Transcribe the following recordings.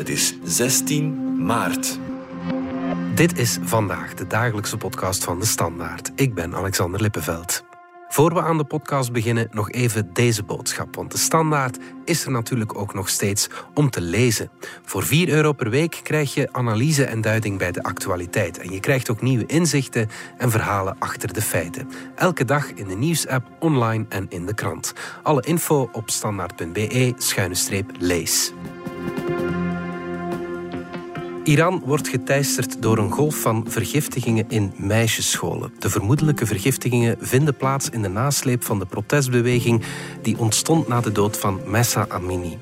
Het is 16 maart. Dit is vandaag de dagelijkse podcast van de Standaard. Ik ben Alexander Lippenveld. Voor we aan de podcast beginnen, nog even deze boodschap. Want de standaard is er natuurlijk ook nog steeds om te lezen. Voor 4 euro per week krijg je analyse en duiding bij de actualiteit. En je krijgt ook nieuwe inzichten en verhalen achter de feiten. Elke dag in de nieuwsapp, online en in de krant. Alle info op standaard.be-lees. Iran wordt geteisterd door een golf van vergiftigingen in meisjesscholen. De vermoedelijke vergiftigingen vinden plaats in de nasleep van de protestbeweging die ontstond na de dood van Messa Amini.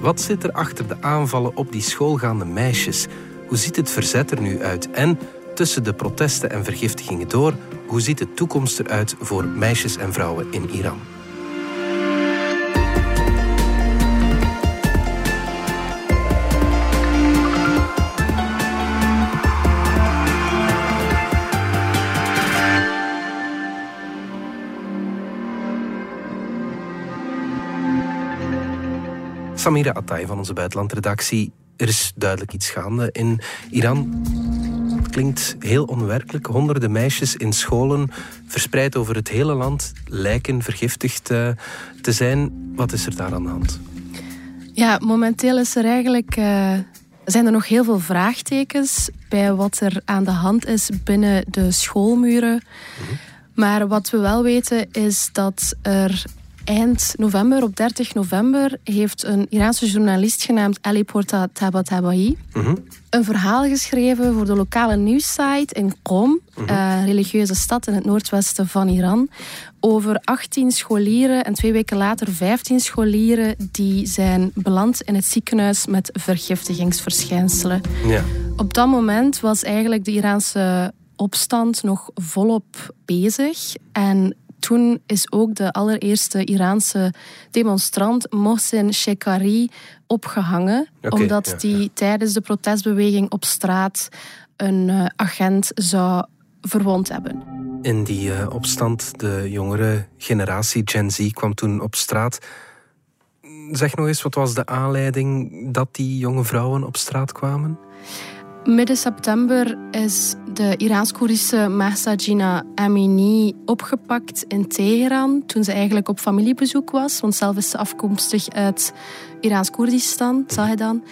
Wat zit er achter de aanvallen op die schoolgaande meisjes? Hoe ziet het verzet er nu uit? En tussen de protesten en vergiftigingen door, hoe ziet de toekomst eruit voor meisjes en vrouwen in Iran? Samira Attai van onze buitenlandredactie. Er is duidelijk iets gaande in Iran. Het klinkt heel onwerkelijk. Honderden meisjes in scholen, verspreid over het hele land, lijken vergiftigd uh, te zijn. Wat is er daar aan de hand? Ja, momenteel is er eigenlijk, uh, zijn er nog heel veel vraagtekens bij wat er aan de hand is binnen de schoolmuren. Mhm. Maar wat we wel weten is dat er eind november, op 30 november, heeft een Iraanse journalist genaamd Ali Porta Tabatabai mm een verhaal geschreven voor de lokale nieuwssite in Qom, mm een religieuze stad in het noordwesten van Iran, over 18 scholieren en twee weken later 15 scholieren die zijn beland in het ziekenhuis met vergiftigingsverschijnselen. Ja. Op dat moment was eigenlijk de Iraanse opstand nog volop bezig en toen is ook de allereerste Iraanse demonstrant Mohsen Shekari opgehangen. omdat hij tijdens de protestbeweging op straat een uh, agent zou verwond hebben. In die uh, opstand, de jongere generatie Gen Z kwam toen op straat. Zeg nog eens, wat was de aanleiding dat die jonge vrouwen op straat kwamen? Midden september is de Iraans-Koerdische Mahsa Amini opgepakt in Teheran toen ze eigenlijk op familiebezoek was. Want zelf is ze afkomstig uit Iraans-Koerdistan, dan.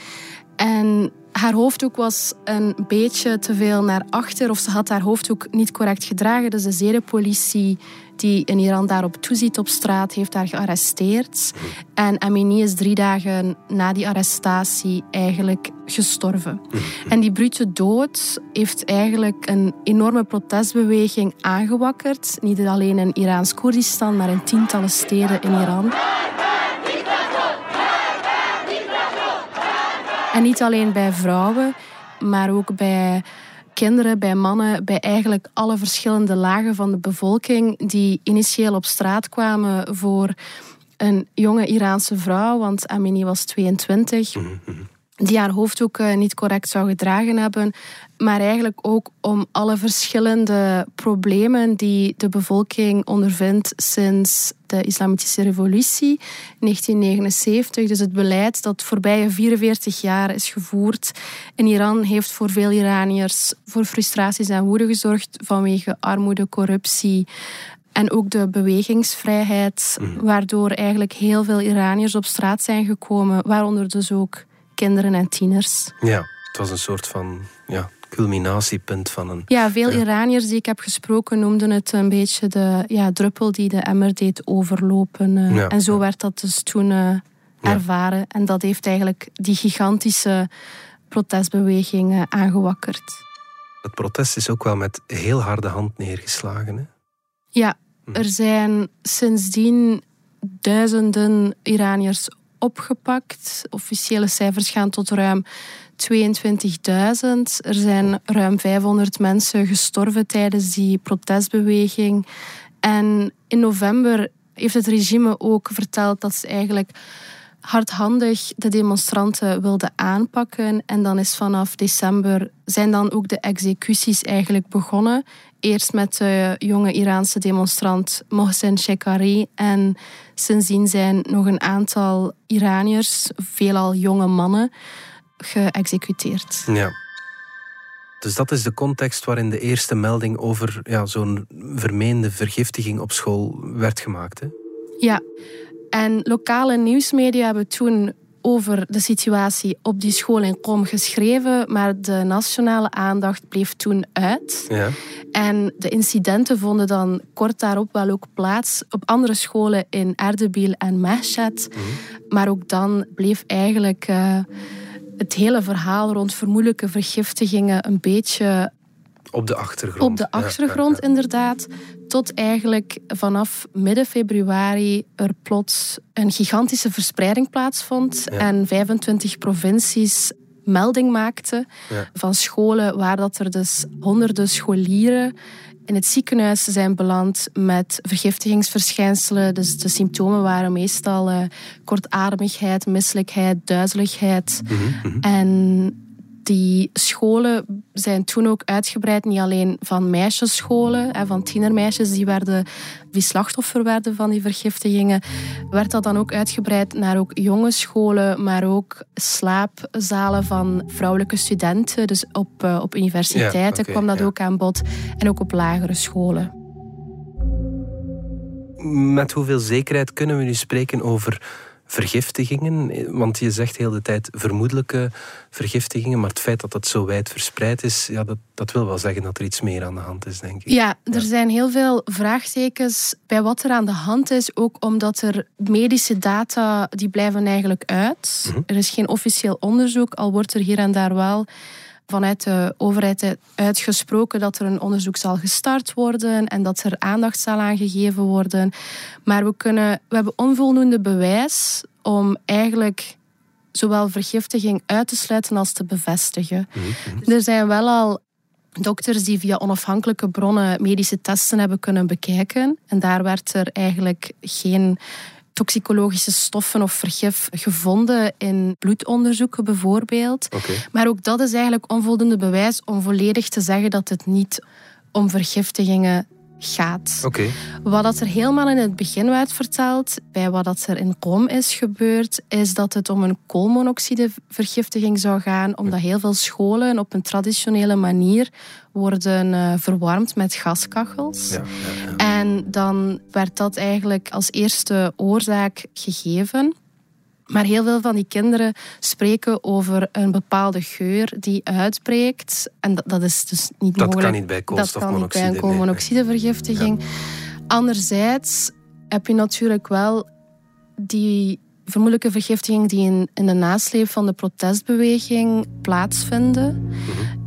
En haar hoofddoek was een beetje te veel naar achter of ze had haar hoofddoek niet correct gedragen. Dus de zedenpolitie die in Iran daarop toeziet op straat, heeft haar gearresteerd. En Amini is drie dagen na die arrestatie eigenlijk gestorven. En die brute dood heeft eigenlijk een enorme protestbeweging aangewakkerd. Niet alleen in Iraans-Koerdistan, maar in tientallen steden in Iran. En niet alleen bij vrouwen, maar ook bij kinderen, bij mannen, bij eigenlijk alle verschillende lagen van de bevolking die initieel op straat kwamen voor een jonge Iraanse vrouw, want Amini was 22 die haar hoofddoek niet correct zou gedragen hebben. Maar eigenlijk ook om alle verschillende problemen die de bevolking ondervindt sinds de Islamitische Revolutie 1979. Dus het beleid dat voorbije 44 jaar is gevoerd in Iran heeft voor veel Iraniërs voor frustraties en woede gezorgd vanwege armoede, corruptie, en ook de bewegingsvrijheid, mhm. waardoor eigenlijk heel veel Iraniërs op straat zijn gekomen, waaronder dus ook kinderen en tieners. Ja, het was een soort van ja, culminatiepunt van een. Ja, veel Iraniërs die ik heb gesproken noemden het een beetje de ja, druppel die de emmer deed overlopen. Uh, en zo werd dat dus toen uh, ervaren. En dat heeft eigenlijk die gigantische protestbeweging uh, aangewakkerd. Het protest is ook wel met heel harde hand neergeslagen. Hè? Ja, hm. er zijn sindsdien duizenden Iraniërs opgepakt. Officiële cijfers gaan tot ruim 22.000. Er zijn ruim 500 mensen gestorven tijdens die protestbeweging. En in november heeft het regime ook verteld dat ze eigenlijk hardhandig de demonstranten wilden aanpakken. En dan is vanaf december zijn dan ook de executies eigenlijk begonnen. Eerst met de jonge Iraanse demonstrant Mohsen Shekari. En sindsdien zijn nog een aantal Iraniërs, veelal jonge mannen, geëxecuteerd. Ja. Dus dat is de context waarin de eerste melding over ja, zo'n vermeende vergiftiging op school werd gemaakt. Hè? Ja, en lokale nieuwsmedia hebben toen over de situatie op die school in Kom geschreven, maar de nationale aandacht bleef toen uit. Ja. En de incidenten vonden dan kort daarop wel ook plaats op andere scholen in Erdebil en Mehchet. Mhm. Maar ook dan bleef eigenlijk uh, het hele verhaal rond vermoedelijke vergiftigingen een beetje op de achtergrond. Op de achtergrond, ja, inderdaad. Tot eigenlijk vanaf midden februari er plots een gigantische verspreiding plaatsvond. En 25 provincies melding maakten van scholen waar dat er dus honderden scholieren in het ziekenhuis zijn beland met vergiftigingsverschijnselen. Dus de symptomen waren meestal uh, kortademigheid, misselijkheid, duizeligheid. Mm -hmm. En die scholen zijn toen ook uitgebreid, niet alleen van meisjesscholen, van tienermeisjes die, werden, die slachtoffer werden van die vergiftigingen, werd dat dan ook uitgebreid naar ook jonge scholen, maar ook slaapzalen van vrouwelijke studenten. Dus op, uh, op universiteiten ja, okay, kwam dat ja. ook aan bod en ook op lagere scholen. Met hoeveel zekerheid kunnen we nu spreken over vergiftigingen? Want je zegt heel de tijd vermoedelijke vergiftigingen, maar het feit dat dat zo wijd verspreid is, ja, dat, dat wil wel zeggen dat er iets meer aan de hand is, denk ik. Ja, er zijn heel veel vraagtekens bij wat er aan de hand is, ook omdat er medische data, die blijven eigenlijk uit. Mhm. Er is geen officieel onderzoek, al wordt er hier en daar wel vanuit de overheid uitgesproken dat er een onderzoek zal gestart worden en dat er aandacht zal aangegeven worden. Maar we, kunnen, we hebben onvoldoende bewijs om eigenlijk zowel vergiftiging uit te sluiten als te bevestigen. Mhm. Er zijn wel al dokters die via onafhankelijke bronnen medische testen hebben kunnen bekijken. En daar werd er eigenlijk geen toxicologische stoffen of vergif gevonden in bloedonderzoeken bijvoorbeeld. Okay. Maar ook dat is eigenlijk onvoldoende bewijs om volledig te zeggen dat het niet om vergiftigingen gaat. Okay. Wat dat er helemaal in het begin werd verteld, bij wat dat er in Rom is gebeurd, is dat het om een koolmonoxidevergiftiging zou gaan, omdat heel veel scholen op een traditionele manier worden uh, verwarmd met gaskachels. Ja, ja, ja. En dan werd dat eigenlijk als eerste oorzaak gegeven. Maar heel veel van die kinderen spreken over een bepaalde geur die uitbreekt. En dat, dat is dus niet dat mogelijk. kan niet bij koolstofmonoxide. Dat kan niet bij een koolmonoxidevergiftiging. Ja. Anderzijds heb je natuurlijk wel die vermoedelijke vergiftiging die in, in de nasleep van de protestbeweging plaatsvinden. Mhm.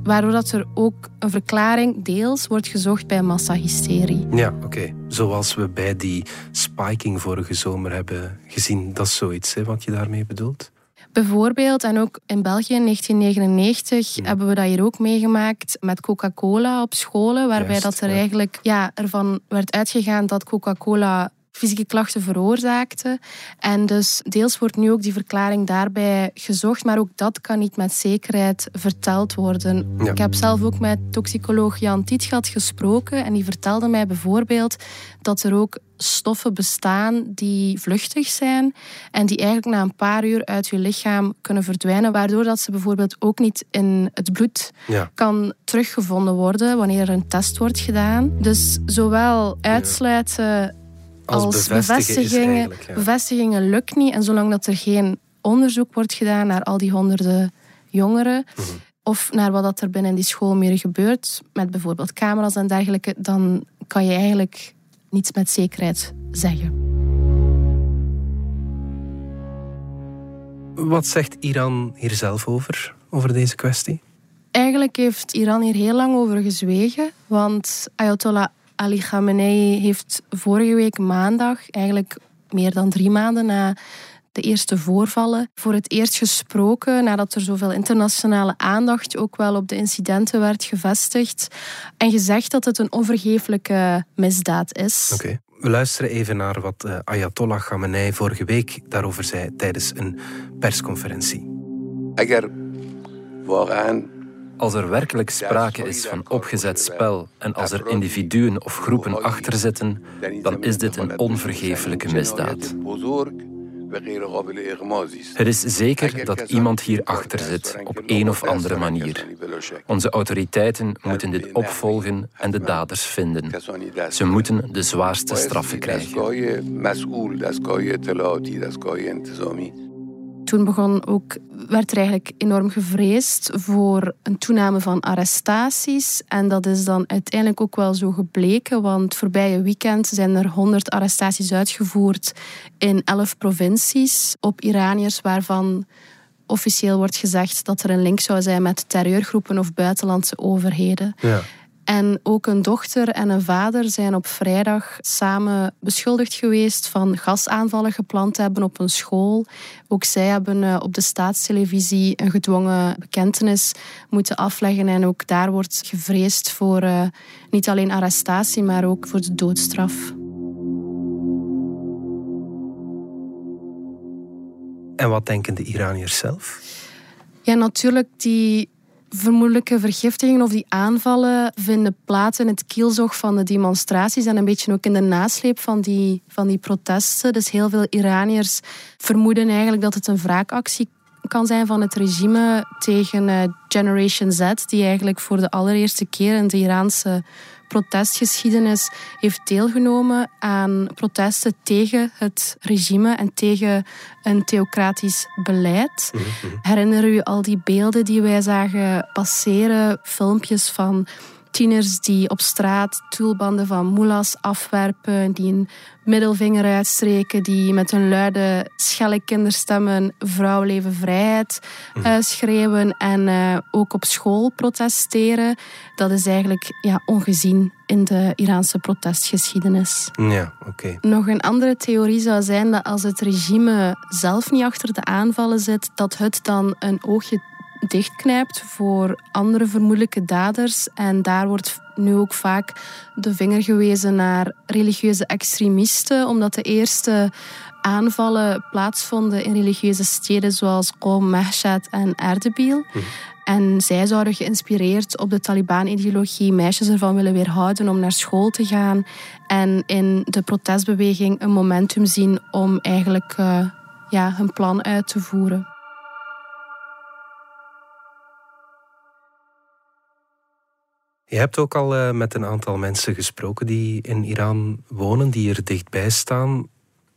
Waardoor dat er ook een verklaring deels wordt gezocht bij massahysterie. Ja, oké. Okay. Zoals we bij die spiking vorige zomer hebben gezien. Dat is zoiets hè, wat je daarmee bedoelt? Bijvoorbeeld, en ook in België in 1999 Hmm. hebben we dat hier ook meegemaakt met Coca-Cola op scholen, waarbij Juist, dat er ja. eigenlijk ja, ervan werd uitgegaan dat Coca-Cola fysieke klachten veroorzaakte. En dus deels wordt nu ook die verklaring daarbij gezocht, maar ook dat kan niet met zekerheid verteld worden. Ja. Ik heb zelf ook met toxicoloog Jan Tietgat gesproken en die vertelde mij bijvoorbeeld dat er ook stoffen bestaan die vluchtig zijn en die eigenlijk na een paar uur uit je lichaam kunnen verdwijnen, waardoor dat ze bijvoorbeeld ook niet in het bloed Ja. kan teruggevonden worden wanneer er een test wordt gedaan. Dus zowel uitsluiten Als bevestigingen, ja. bevestigingen lukt niet. En zolang dat er geen onderzoek wordt gedaan naar al die honderden jongeren, Mhm. of naar wat dat er binnen die schoolmuren gebeurt, met bijvoorbeeld camera's en dergelijke, dan kan je eigenlijk niets met zekerheid zeggen. Wat zegt Iran hier zelf over, over deze kwestie? Eigenlijk heeft Iran hier heel lang over gezwegen, want Ayatollah Ali Khamenei heeft vorige week maandag, eigenlijk meer dan drie maanden na de eerste voorvallen, voor het eerst gesproken nadat er zoveel internationale aandacht ook wel op de incidenten werd gevestigd en gezegd dat het een onvergeeflijke misdaad is. Oké. We luisteren even naar wat eh, Ayatollah Khamenei vorige week daarover zei tijdens een persconferentie. Agar als er werkelijk sprake is van opgezet spel en als er individuen of groepen achter zitten, dan is dit een onvergeeflijke misdaad. Het is zeker dat iemand hier achter zit op een of andere manier. Onze autoriteiten moeten dit opvolgen en de daders vinden. Ze moeten de zwaarste straffen krijgen. Toen begon ook, werd er eigenlijk enorm gevreesd voor een toename van arrestaties. En dat is dan uiteindelijk ook wel zo gebleken, want voorbije weekend zijn er 100 arrestaties uitgevoerd in 11 provincies op Iraniërs, waarvan officieel wordt gezegd dat er een link zou zijn met terreurgroepen of buitenlandse overheden. Ja. En ook een dochter en een vader zijn op vrijdag samen beschuldigd geweest van gasaanvallen gepland te hebben op een school. Ook zij hebben eh, op de staatstelevisie een gedwongen bekentenis moeten afleggen. En ook daar wordt gevreesd voor uh, niet alleen arrestatie, maar ook voor de doodstraf. En wat denken de Iraniërs zelf? Ja, natuurlijk, die vermoedelijke vergiftigingen of die aanvallen vinden plaats in het kielzog van de demonstraties en een beetje ook in de nasleep van die, van die protesten. Dus heel veel Iraniërs vermoeden eigenlijk dat het een wraakactie kan zijn van het regime tegen eh, Generation Z, die eigenlijk voor de allereerste keer in de Iraanse protestgeschiedenis heeft deelgenomen aan protesten tegen het regime en tegen een theocratisch beleid. Mhm, mhm. Herinner u al die beelden die wij zagen passeren, filmpjes van tieners die op straat toolbanden van moelas afwerpen, die een middelvinger uitstreken, die met hun luide, schelle kinderstemmen vrouw leven vrijheid uh, schreeuwen en uh, ook op school protesteren. Dat is eigenlijk ja, ongezien in de Iraanse protestgeschiedenis. Ja, oké. Nog een andere theorie zou zijn dat als het regime zelf niet achter de aanvallen zit, dat het dan een oogje dichtknijpt voor andere vermoedelijke daders. En daar wordt nu ook vaak de vinger gewezen naar religieuze extremisten, omdat de eerste aanvallen plaatsvonden in religieuze steden zoals Qom, Mashhad en Erdebil. Mhm. En zij zouden geïnspireerd op de Taliban-ideologie meisjes ervan willen weerhouden om naar school te gaan. En in de protestbeweging een momentum zien om eigenlijk uh, ja, hun plan uit te voeren. Je hebt ook al uh, met een aantal mensen gesproken die in Iran wonen, die er dichtbij staan.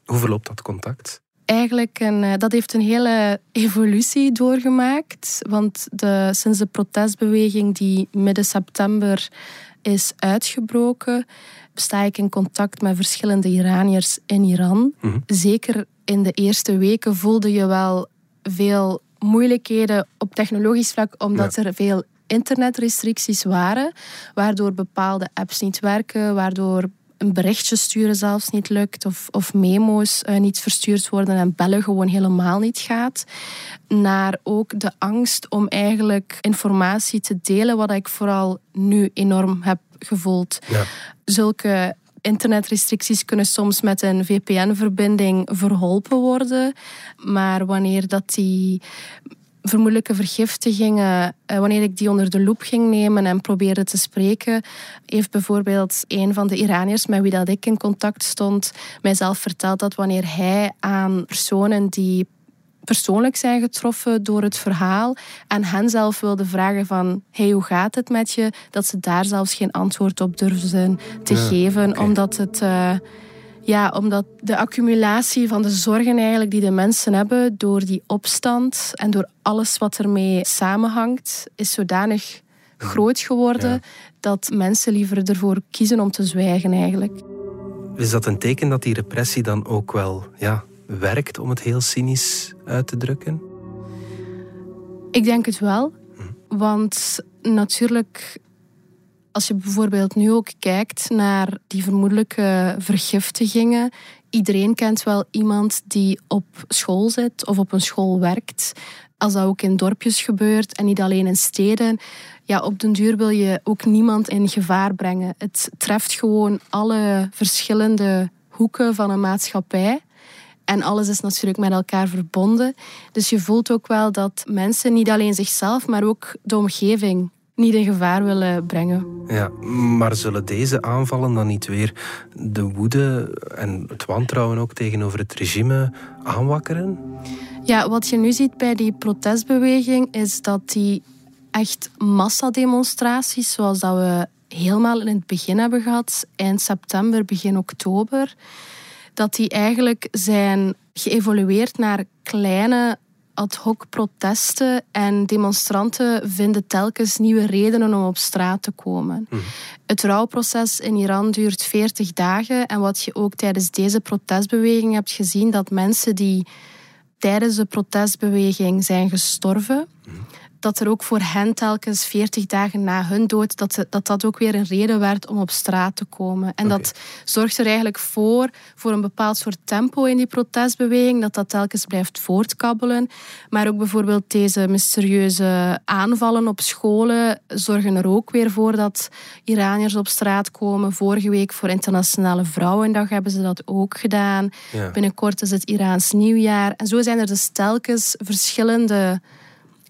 Hoe verloopt dat contact? Eigenlijk een, uh, dat heeft een hele evolutie doorgemaakt. Want de, sinds de protestbeweging die midden september is uitgebroken, sta ik in contact met verschillende Iraniërs in Iran. Mhm. Zeker in de eerste weken voelde je wel veel moeilijkheden op technologisch vlak, omdat er veel internetrestricties waren, waardoor bepaalde apps niet werken, waardoor een berichtje sturen zelfs niet lukt of, of memo's uh, niet verstuurd worden en bellen gewoon helemaal niet gaat. Naar ook de angst om eigenlijk informatie te delen, wat ik vooral nu enorm heb gevoeld. Ja. Zulke internetrestricties kunnen soms met een VPN-verbinding verholpen worden. Maar wanneer dat die vermoedelijke vergiftigingen, eh, wanneer ik die onder de loep ging nemen en probeerde te spreken, heeft bijvoorbeeld een van de Iraniërs met wie dat ik in contact stond, mijzelf verteld dat wanneer hij aan personen die persoonlijk zijn getroffen door het verhaal en hen zelf wilde vragen van hey, hoe gaat het met je? Dat ze daar zelfs geen antwoord op durfden te geven, omdat het... Uh, ja, omdat de accumulatie van de zorgen eigenlijk die de mensen hebben door die opstand en door alles wat ermee samenhangt, is zodanig groot geworden dat mensen liever ervoor kiezen om te zwijgen eigenlijk. Is dat een teken dat die repressie dan ook wel ja, werkt, om het heel cynisch uit te drukken? Ik denk het wel. Hm. Want natuurlijk als je bijvoorbeeld nu ook kijkt naar die vermoedelijke vergiftigingen. Iedereen kent wel iemand die op school zit of op een school werkt. Als dat ook in dorpjes gebeurt en niet alleen in steden. Ja, op den duur wil je ook niemand in gevaar brengen. Het treft gewoon alle verschillende hoeken van een maatschappij. En alles is natuurlijk met elkaar verbonden. Dus je voelt ook wel dat mensen niet alleen zichzelf, maar ook de omgeving niet in gevaar willen brengen. Ja, maar zullen deze aanvallen dan niet weer de woede en het wantrouwen ook tegenover het regime aanwakkeren? Ja, wat je nu ziet bij die protestbeweging is dat die echt massademonstraties, zoals dat we helemaal in het begin hebben gehad, eind september, begin oktober, dat die eigenlijk zijn geëvolueerd naar kleine ad hoc protesten en demonstranten vinden telkens nieuwe redenen om op straat te komen. Mhm. Het rouwproces in Iran duurt 40 dagen en wat je ook tijdens deze protestbeweging hebt gezien, dat mensen die tijdens de protestbeweging zijn gestorven, mhm dat er ook voor hen telkens 40 dagen na hun dood, dat dat, dat ook weer een reden werd om op straat te komen. En dat zorgt er eigenlijk voor, voor een bepaald soort tempo in die protestbeweging, dat dat telkens blijft voortkabbelen. Maar ook bijvoorbeeld deze mysterieuze aanvallen op scholen zorgen er ook weer voor dat Iraniërs op straat komen. Vorige week voor Internationale Vrouwendag hebben ze dat ook gedaan. Binnenkort is het Iraans nieuwjaar. En zo zijn er dus telkens verschillende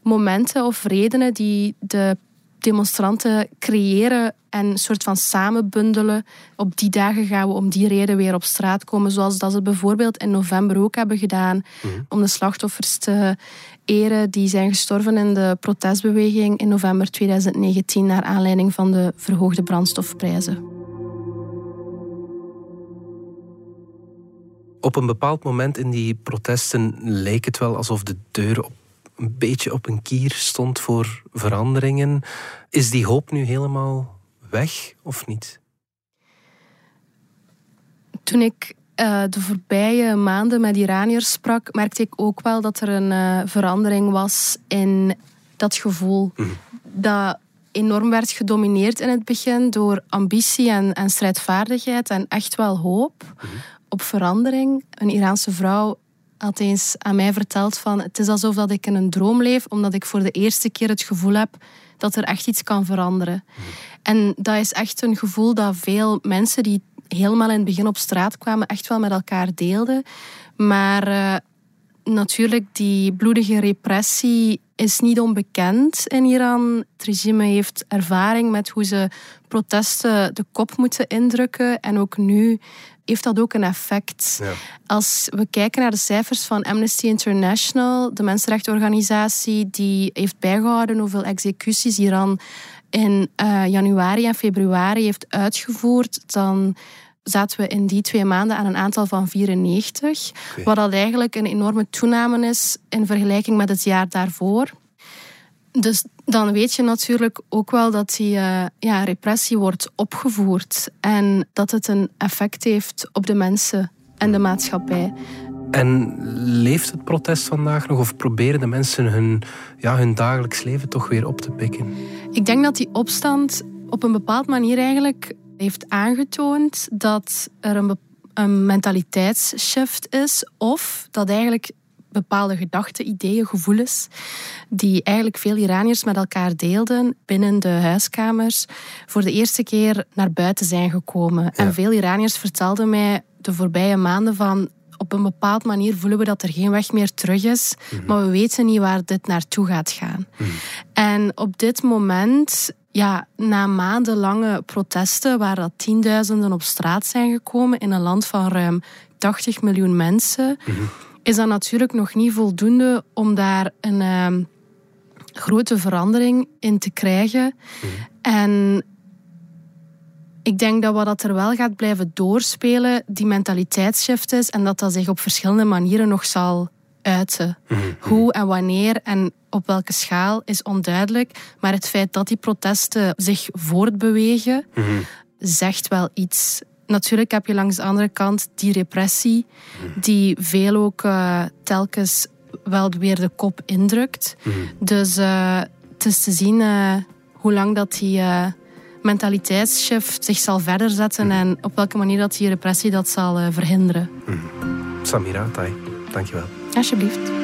momenten of redenen die de demonstranten creëren en een soort van samenbundelen. Op die dagen gaan we om die reden weer op straat komen, zoals dat ze bijvoorbeeld in november ook hebben gedaan, mhm. om de slachtoffers te eren die zijn gestorven in de protestbeweging in november 2019 naar aanleiding van de verhoogde brandstofprijzen. Op een bepaald moment in die protesten leek het wel alsof de deur op een beetje op een kier stond voor veranderingen. Is die hoop nu helemaal weg of niet? Toen ik uh, de voorbije maanden met Iraniërs sprak, merkte ik ook wel dat er een uh, verandering was in dat gevoel. Mhm. Dat enorm werd gedomineerd in het begin door ambitie en, en strijdvaardigheid en echt wel hoop mhm. op verandering. Een Iraanse vrouw had eens aan mij verteld van het is alsof dat ik in een droom leef, omdat ik voor de eerste keer het gevoel heb dat er echt iets kan veranderen. En dat is echt een gevoel dat veel mensen die helemaal in het begin op straat kwamen, echt wel met elkaar deelden. Maar uh, natuurlijk, die bloedige repressie is niet onbekend in Iran. Het regime heeft ervaring met hoe ze protesten de kop moeten indrukken. En ook nu heeft dat ook een effect. Ja. Als we kijken naar de cijfers van Amnesty International, de mensenrechtenorganisatie die heeft bijgehouden hoeveel executies Iran in uh, januari en februari heeft uitgevoerd, dan zaten we in die twee maanden aan een aantal van 94. Wat dat eigenlijk een enorme toename is in vergelijking met het jaar daarvoor. Dus dan weet je natuurlijk ook wel dat die uh, ja, repressie wordt opgevoerd en dat het een effect heeft op de mensen en de maatschappij. En leeft het protest vandaag nog of proberen de mensen hun, ja, hun dagelijks leven toch weer op te pikken? Ik denk dat die opstand op een bepaalde manier eigenlijk heeft aangetoond dat er een, een mentaliteitsshift is of dat eigenlijk bepaalde gedachten, ideeën, gevoelens, die eigenlijk veel Iraniërs met elkaar deelden binnen de huiskamers, voor de eerste keer naar buiten zijn gekomen. En veel Iraniërs vertelden mij de voorbije maanden van op een bepaalde manier voelen we dat er geen weg meer terug is, mhm. maar we weten niet waar dit naartoe gaat gaan. Mhm. En op dit moment ja, na maandenlange protesten, waar dat tienduizenden op straat zijn gekomen in een land van ruim 80 miljoen mensen, mhm. Is dat natuurlijk nog niet voldoende om daar een uh, grote verandering in te krijgen. En ik denk dat wat er wel gaat blijven doorspelen, die mentaliteitsshift is en dat dat zich op verschillende manieren nog zal uiten. Hoe en wanneer en op welke schaal is onduidelijk. Maar het feit dat die protesten zich voortbewegen, zegt wel iets. Natuurlijk heb je langs de andere kant die repressie, mhm. die veel ook uh, telkens wel weer de kop indrukt. Dus uh, het is te zien uh, hoe lang dat die mentaliteitsshift zich zal verder zetten en op welke manier dat die repressie dat zal verhinderen. Samira Tai, dankjewel. Alsjeblieft.